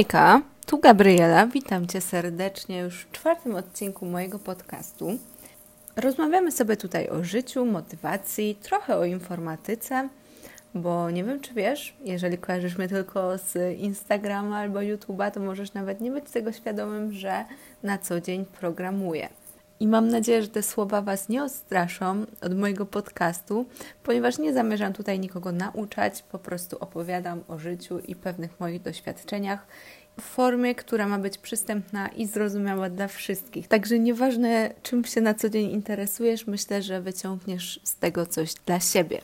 Hejka, tu Gabriela. Witam Cię serdecznie już w czwartym odcinku mojego podcastu. Rozmawiamy sobie tutaj o życiu, motywacji, trochę o informatyce, bo nie wiem, czy wiesz, jeżeli kojarzysz mnie tylko z Instagrama albo YouTube'a, to możesz nawet nie być tego świadomym, że na co dzień programuję. I mam nadzieję, że te słowa Was nie odstraszą od mojego podcastu, ponieważ nie zamierzam tutaj nikogo nauczać, po prostu opowiadam o życiu i pewnych moich doświadczeniach w formie, która ma być przystępna i zrozumiała dla wszystkich. Także nieważne, czym się na co dzień interesujesz, myślę, że wyciągniesz z tego coś dla siebie.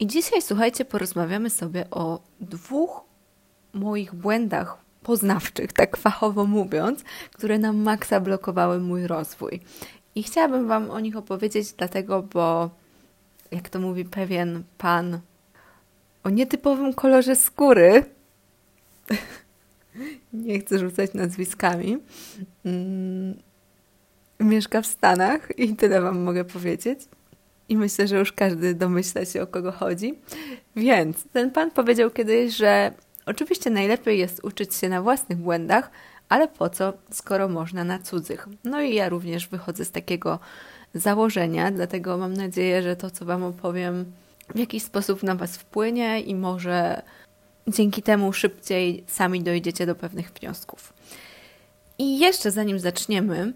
I dzisiaj, słuchajcie, porozmawiamy sobie o dwóch moich błędach poznawczych, tak fachowo mówiąc, które na maksa blokowały mój rozwój. I chciałabym Wam o nich opowiedzieć, dlatego, bo jak to mówi pewien pan o nietypowym kolorze skóry, nie chcę rzucać nazwiskami, mm, mieszka w Stanach i tyle Wam mogę powiedzieć. I myślę, że już każdy domyśla się o kogo chodzi. Więc ten pan powiedział kiedyś, że Oczywiście najlepiej jest uczyć się na własnych błędach, ale po co, skoro można na cudzych? No i ja również wychodzę z takiego założenia, dlatego mam nadzieję, że to, co Wam opowiem, w jakiś sposób na Was wpłynie i może dzięki temu szybciej sami dojdziecie do pewnych wniosków. I jeszcze zanim zaczniemy,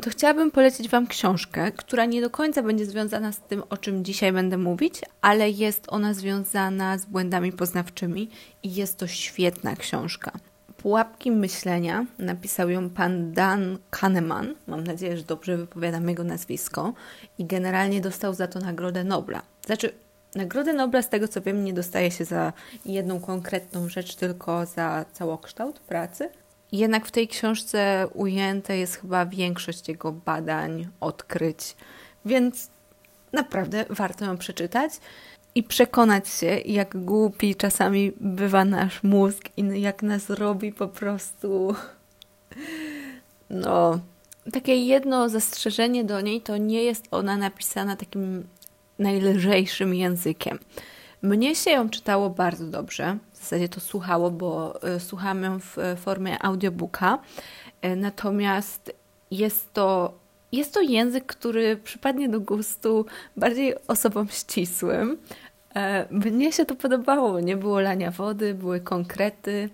to chciałabym polecić Wam książkę, która nie do końca będzie związana z tym, o czym dzisiaj będę mówić, ale jest ona związana z błędami poznawczymi i jest to świetna książka. Pułapki myślenia napisał ją pan Dan Kahneman. Mam nadzieję, że dobrze wypowiadam jego nazwisko. I generalnie dostał za to Nagrodę Nobla. Znaczy, Nagrodę Nobla, z tego co wiem, nie dostaje się za jedną konkretną rzecz, tylko za całokształt pracy. Jednak w tej książce ujęte jest chyba większość jego badań, odkryć, więc naprawdę warto ją przeczytać i przekonać się, jak głupi czasami bywa nasz mózg i jak nas robi po prostu. No, takie jedno zastrzeżenie do niej to nie jest ona napisana takim najlżejszym językiem. Mnie się ją czytało bardzo dobrze. W zasadzie to słuchało, bo e, słucham ją w e, formie audiobooka. E, natomiast jest to, jest to język, który przypadnie do gustu bardziej osobom ścisłym. Mnie się to podobało. Nie było lania wody, były konkrety.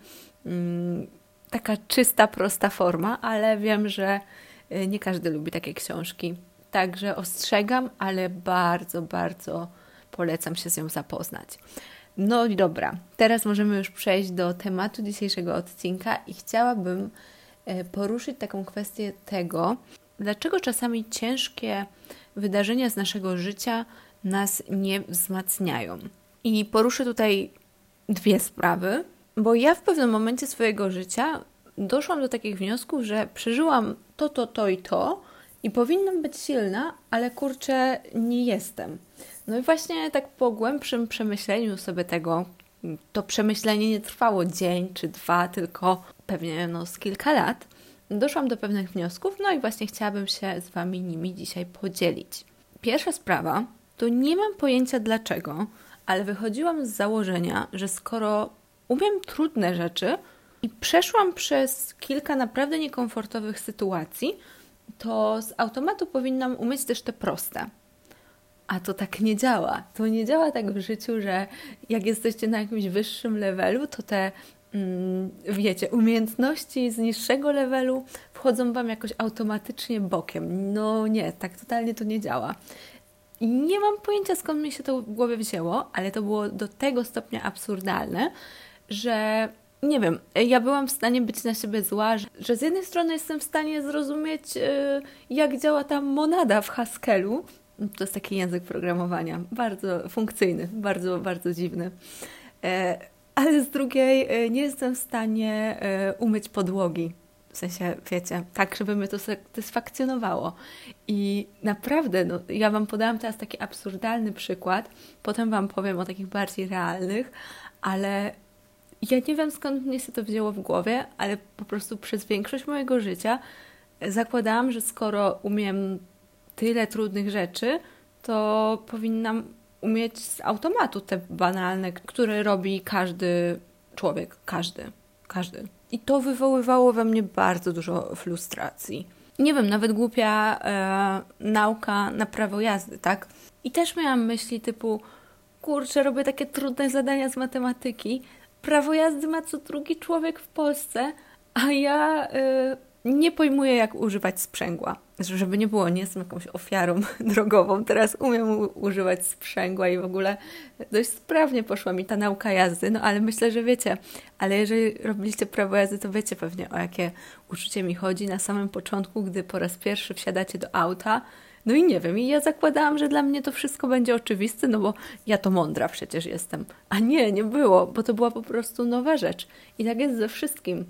Mm, taka czysta, prosta forma, ale wiem, że nie każdy lubi takie książki. Także ostrzegam, ale bardzo, bardzo polecam się z nią zapoznać. No i dobra, teraz możemy już przejść do tematu dzisiejszego odcinka i chciałabym e, poruszyć taką kwestię tego, dlaczego czasami ciężkie wydarzenia z naszego życia nas nie wzmacniają. I poruszę tutaj dwie sprawy, bo ja w pewnym momencie swojego życia doszłam do takich wniosków, że przeżyłam to, to, to i to i powinnam być silna, ale kurczę, nie jestem. No i właśnie tak po głębszym przemyśleniu sobie tego, to przemyślenie nie trwało dzień czy dwa, tylko pewnie no, z kilka lat, doszłam do pewnych wniosków, no i właśnie chciałabym się z Wami nimi dzisiaj podzielić. Pierwsza sprawa to nie mam pojęcia dlaczego, ale wychodziłam z założenia, że skoro umiem trudne rzeczy i przeszłam przez kilka naprawdę niekomfortowych sytuacji, to z automatu powinnam umieć też te proste. A to tak nie działa. To nie działa tak w życiu, że jak jesteście na jakimś wyższym levelu, to te mm, wiecie, umiejętności z niższego levelu wchodzą Wam jakoś automatycznie bokiem. No nie, tak totalnie to nie działa. I nie mam pojęcia skąd mi się to w głowie wzięło, ale to było do tego stopnia absurdalne, że nie wiem, ja byłam w stanie być na siebie zła, że z jednej strony jestem w stanie zrozumieć, y, jak działa ta monada w Haskellu, to jest taki język programowania, bardzo funkcyjny, bardzo, bardzo dziwny. E, ale z drugiej e, nie jestem w stanie e, umyć podłogi. W sensie, wiecie, tak, żeby mnie to satysfakcjonowało. I naprawdę, no, ja Wam podałam teraz taki absurdalny przykład, potem Wam powiem o takich bardziej realnych, ale ja nie wiem skąd mnie się to wzięło w głowie, ale po prostu przez większość mojego życia zakładałam, że skoro umiem tyle trudnych rzeczy, to powinnam umieć z automatu te banalne, które robi każdy człowiek, każdy. Każdy. I to wywoływało we mnie bardzo dużo frustracji. Nie wiem, nawet głupia e, nauka na prawo jazdy, tak? I też miałam myśli typu, kurczę, robię takie trudne zadania z matematyki. Prawo jazdy ma co drugi człowiek w Polsce, a ja e, nie pojmuję, jak używać sprzęgła. Żeby nie było, nie jestem jakąś ofiarą drogową. Teraz umiem używać sprzęgła i w ogóle dość sprawnie poszła mi ta nauka jazdy. No ale myślę, że wiecie, ale jeżeli robiliście prawo jazdy, to wiecie pewnie o jakie uczucie mi chodzi na samym początku, gdy po raz pierwszy wsiadacie do auta. No i nie wiem, i ja zakładałam, że dla mnie to wszystko będzie oczywiste, no bo ja to mądra przecież jestem. A nie, nie było, bo to była po prostu nowa rzecz. I tak jest ze wszystkim.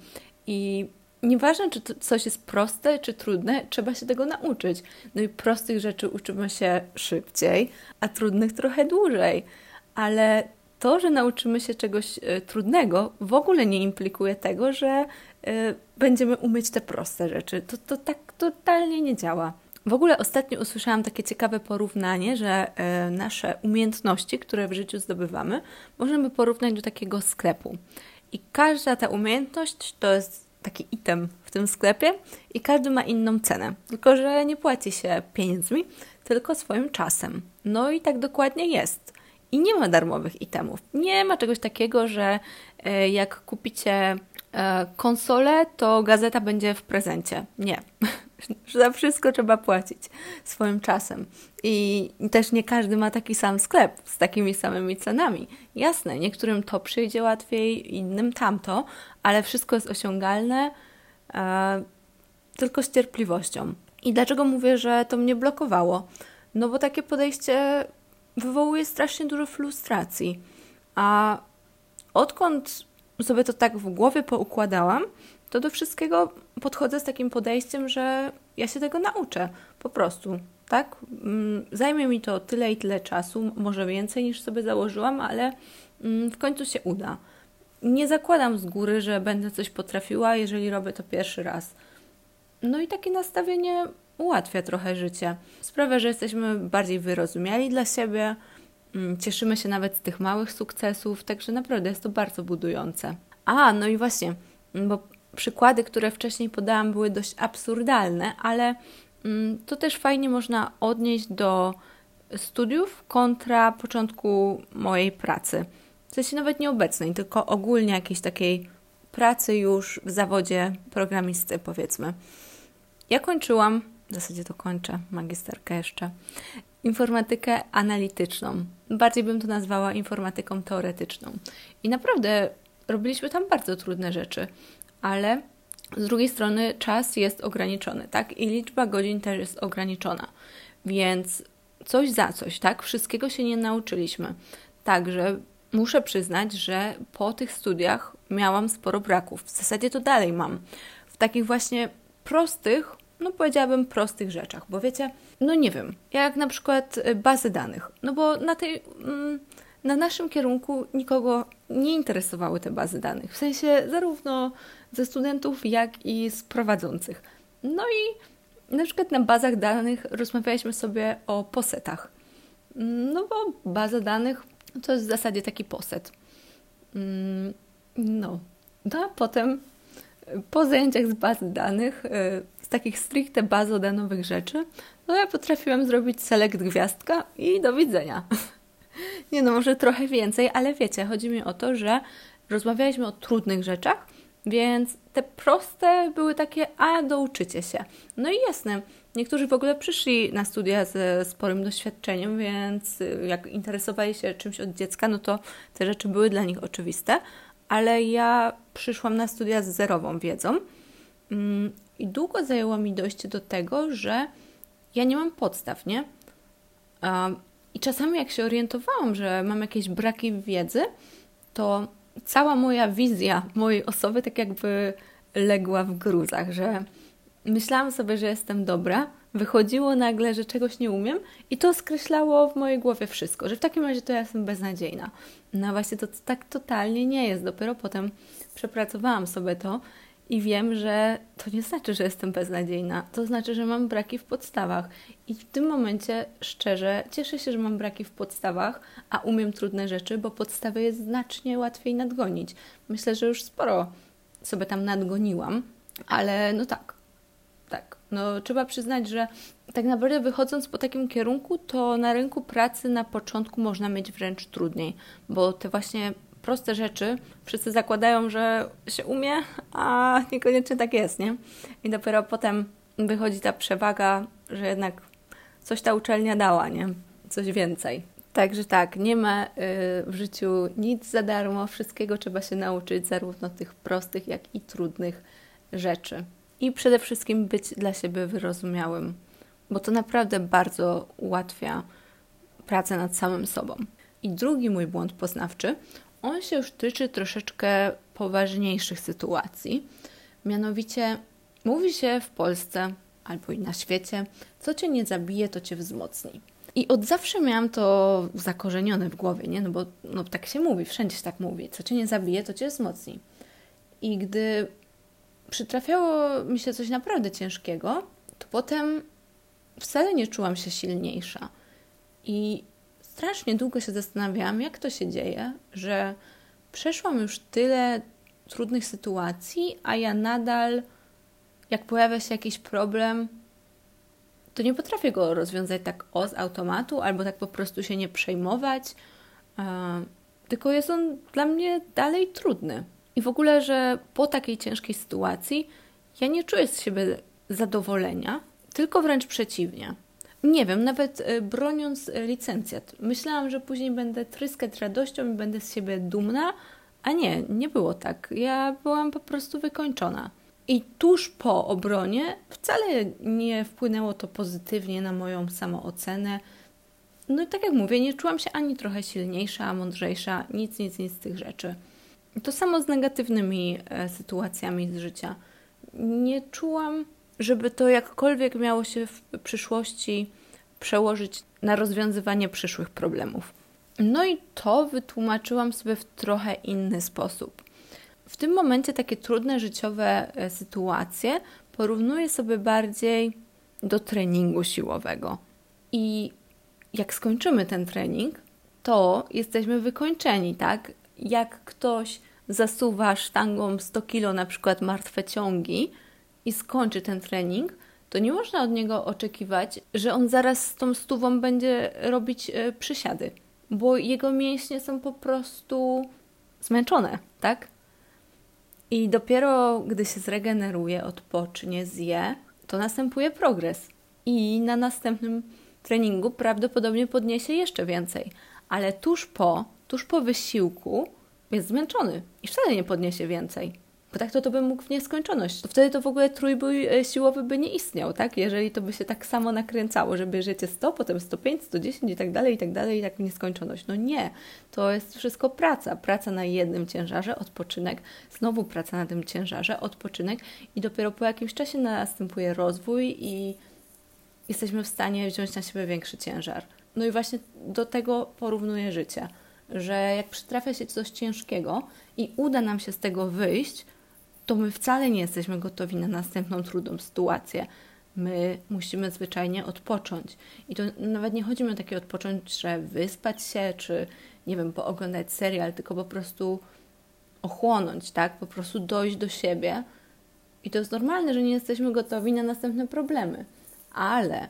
I Nieważne, czy coś jest proste, czy trudne, trzeba się tego nauczyć. No i prostych rzeczy uczymy się szybciej, a trudnych trochę dłużej. Ale to, że nauczymy się czegoś y, trudnego, w ogóle nie implikuje tego, że y, będziemy umieć te proste rzeczy. To, to tak totalnie nie działa. W ogóle ostatnio usłyszałam takie ciekawe porównanie, że y, nasze umiejętności, które w życiu zdobywamy, możemy porównać do takiego sklepu. I każda ta umiejętność to jest taki item w tym sklepie i każdy ma inną cenę. Tylko, że nie płaci się pieniędzmi, tylko swoim czasem. No i tak dokładnie jest. I nie ma darmowych itemów. Nie ma czegoś takiego, że e, jak kupicie e, konsolę, to gazeta będzie w prezencie. Nie. Za wszystko trzeba płacić swoim czasem. I też nie każdy ma taki sam sklep z takimi samymi cenami. Jasne, niektórym to przyjdzie łatwiej, innym tamto, ale wszystko jest osiągalne e, tylko z cierpliwością. I dlaczego mówię, że to mnie blokowało? No bo takie podejście wywołuje strasznie dużo frustracji. A odkąd sobie to tak w głowie poukładałam, to do wszystkiego podchodzę z takim podejściem, że ja się tego nauczę po prostu. Tak? Mm, zajmie mi to tyle i tyle czasu, może więcej niż sobie założyłam, ale mm, w końcu się uda. Nie zakładam z góry, że będę coś potrafiła, jeżeli robię to pierwszy raz. No i takie nastawienie ułatwia trochę życie. Sprawia, że jesteśmy bardziej wyrozumiali dla siebie, mm, cieszymy się nawet z tych małych sukcesów, także naprawdę jest to bardzo budujące. A, no i właśnie, bo przykłady, które wcześniej podałam, były dość absurdalne, ale mm, to też fajnie można odnieść do studiów kontra początku mojej pracy. W sensie nawet nieobecnej, tylko ogólnie jakiejś takiej pracy już w zawodzie programisty, powiedzmy. Ja kończyłam, w zasadzie to kończę, magisterkę jeszcze, informatykę analityczną. Bardziej bym to nazwała informatyką teoretyczną. I naprawdę robiliśmy tam bardzo trudne rzeczy ale z drugiej strony czas jest ograniczony, tak? I liczba godzin też jest ograniczona. Więc coś za coś, tak? Wszystkiego się nie nauczyliśmy. Także muszę przyznać, że po tych studiach miałam sporo braków. W zasadzie to dalej mam. W takich właśnie prostych, no powiedziałabym prostych rzeczach, bo wiecie, no nie wiem, jak na przykład bazy danych. No bo na tej. Mm, na naszym kierunku nikogo nie interesowały te bazy danych. W sensie zarówno ze studentów, jak i z prowadzących. No i na przykład na bazach danych rozmawialiśmy sobie o posetach. No bo baza danych to jest w zasadzie taki poset. Mm, no. no a potem po zajęciach z bazy danych, y, z takich stricte bazodanowych rzeczy, no ja potrafiłam zrobić select gwiazdka i do widzenia. Nie no, może trochę więcej, ale wiecie, chodzi mi o to, że rozmawialiśmy o trudnych rzeczach, więc te proste były takie, a douczycie się. No i jasne, niektórzy w ogóle przyszli na studia ze sporym doświadczeniem, więc jak interesowali się czymś od dziecka, no to te rzeczy były dla nich oczywiste, ale ja przyszłam na studia z zerową wiedzą mm, i długo zajęło mi dojście do tego, że ja nie mam podstaw, nie? I czasami jak się orientowałam, że mam jakieś braki wiedzy, to cała moja wizja mojej osoby tak jakby legła w gruzach, że myślałam sobie, że jestem dobra, wychodziło nagle, że czegoś nie umiem i to skreślało w mojej głowie wszystko, że w takim razie to ja jestem beznadziejna. No właśnie to tak totalnie nie jest. Dopiero potem przepracowałam sobie to i wiem, że to nie znaczy, że jestem beznadziejna. To znaczy, że mam braki w podstawach. I w tym momencie, szczerze, cieszę się, że mam braki w podstawach, a umiem trudne rzeczy, bo podstawy jest znacznie łatwiej nadgonić. Myślę, że już sporo sobie tam nadgoniłam, ale no tak, tak. No trzeba przyznać, że tak naprawdę wychodząc po takim kierunku, to na rynku pracy na początku można mieć wręcz trudniej, bo te właśnie proste rzeczy wszyscy zakładają, że się umie, a niekoniecznie tak jest, nie? I dopiero potem wychodzi ta przewaga, że jednak coś ta uczelnia dała, nie? Coś więcej. Także tak, nie ma y, w życiu nic za darmo, wszystkiego trzeba się nauczyć, zarówno tych prostych, jak i trudnych rzeczy. I przede wszystkim być dla siebie wyrozumiałym, bo to naprawdę bardzo ułatwia pracę nad samym sobą. I drugi mój błąd poznawczy, on się już tyczy troszeczkę poważniejszych sytuacji. Mianowicie mówi się w Polsce albo i na świecie, co cię nie zabije, to cię wzmocni. I od zawsze miałam to zakorzenione w głowie, nie? No bo no, tak się mówi, wszędzie się tak mówi. Co cię nie zabije, to cię wzmocni. I gdy przytrafiało mi się coś naprawdę ciężkiego, to potem wcale nie czułam się silniejsza. I strasznie długo się zastanawiałam, jak to się dzieje, że przeszłam już tyle trudnych sytuacji, a ja nadal, jak pojawia się jakiś problem, to nie potrafię go rozwiązać tak o z automatu, albo tak po prostu się nie przejmować, tylko jest on dla mnie dalej trudny. I w ogóle, że po takiej ciężkiej sytuacji ja nie czuję z siebie zadowolenia, tylko wręcz przeciwnie. Nie wiem, nawet e, broniąc licencjat, myślałam, że później będę tryskać radością i będę z siebie dumna, a nie, nie było tak. Ja byłam po prostu wykończona. I tuż po obronie wcale nie wpłynęło to pozytywnie na moją samoocenę. No i tak jak mówię, nie czułam się ani trochę silniejsza, mądrzejsza, nic, nic, nic z tych rzeczy. To samo z negatywnymi e, sytuacjami z życia. Nie czułam, żeby to jakkolwiek miało się w przyszłości przełożyć na rozwiązywanie przyszłych problemów. No i to wytłumaczyłam sobie w trochę inny sposób. W tym momencie takie trudne życiowe e, sytuacje porównuję sobie bardziej do treningu siłowego. I jak skończymy ten trening, to jesteśmy wykończeni, tak? Jak ktoś zasuwa sztangą 100 kg na przykład martwe ciągi i skończy ten trening, to nie można od niego oczekiwać, że on zaraz z tą stówą będzie robić e, przysiady, bo jego mięśnie są po prostu zmęczone, tak? I dopiero gdy się zregeneruje, odpocznie, zje, to następuje progres. I na następnym treningu prawdopodobnie podniesie jeszcze więcej. Ale tuż po, tuż po wysiłku jest zmęczony i wcale nie podniesie więcej. Bo tak to, to by mógł w nieskończoność. To wtedy to w ogóle trójbój e, siłowy by nie istniał, tak? Jeżeli to by się tak samo nakręcało, że bierzecie 100, potem 105, 110 i tak dalej, i tak dalej, i tak w nieskończoność. No nie. To jest wszystko praca. Praca na jednym ciężarze, odpoczynek, znowu praca na tym ciężarze, odpoczynek i dopiero po jakimś czasie następuje rozwój i jesteśmy w stanie wziąć na siebie większy ciężar. No i właśnie do tego porównuję życie, że jak przytrafia się coś ciężkiego i uda nam się z tego wyjść, to my wcale nie jesteśmy gotowi na następną trudną sytuację. My musimy zwyczajnie odpocząć. I to nawet nie chodzi mi o takie odpocząć, że wyspać się, czy nie wiem, pooglądać serial, tylko po prostu ochłonąć, tak? Po prostu dojść do siebie. I to jest normalne, że nie jesteśmy gotowi na następne problemy. Ale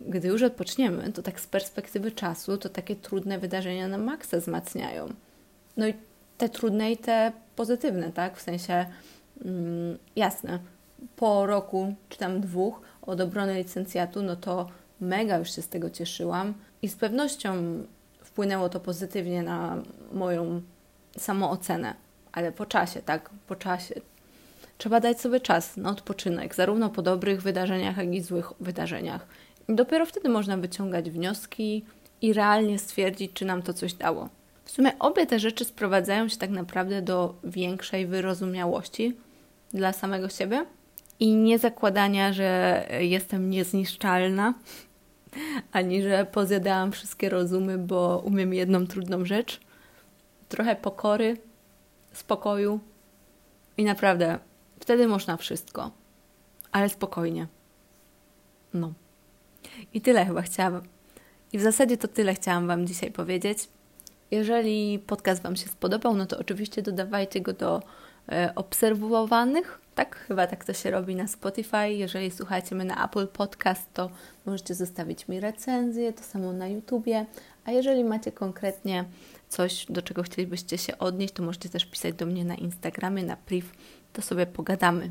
gdy już odpoczniemy, to tak z perspektywy czasu, to takie trudne wydarzenia na maksa wzmacniają. No i te trudne i te pozytywne, tak? W sensie Mm, jasne, po roku czy tam dwóch od obrony licencjatu, no to mega już się z tego cieszyłam i z pewnością wpłynęło to pozytywnie na moją samoocenę, ale po czasie, tak, po czasie. Trzeba dać sobie czas na odpoczynek, zarówno po dobrych wydarzeniach, jak i złych wydarzeniach. I dopiero wtedy można wyciągać wnioski i realnie stwierdzić, czy nam to coś dało. W sumie obie te rzeczy sprowadzają się tak naprawdę do większej wyrozumiałości dla samego siebie i nie zakładania, że jestem niezniszczalna, ani że pozjadałam wszystkie rozumy, bo umiem jedną trudną rzecz. Trochę pokory, spokoju i naprawdę wtedy można wszystko, ale spokojnie. No. I tyle chyba chciałam. I w zasadzie to tyle chciałam Wam dzisiaj powiedzieć. Jeżeli podcast Wam się spodobał, no to oczywiście dodawajcie go do obserwowanych. Tak, chyba tak to się robi na Spotify. Jeżeli słuchacie mnie na Apple Podcast, to możecie zostawić mi recenzję, to samo na YouTubie. A jeżeli macie konkretnie coś, do czego chcielibyście się odnieść, to możecie też pisać do mnie na Instagramie, na priv, to sobie pogadamy.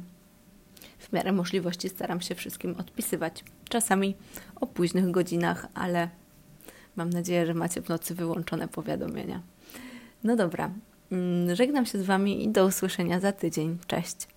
W miarę możliwości staram się wszystkim odpisywać. Czasami o późnych godzinach, ale mam nadzieję, że macie w nocy wyłączone powiadomienia. No dobra, żegnam się z Wami i do usłyszenia za tydzień. Cześć!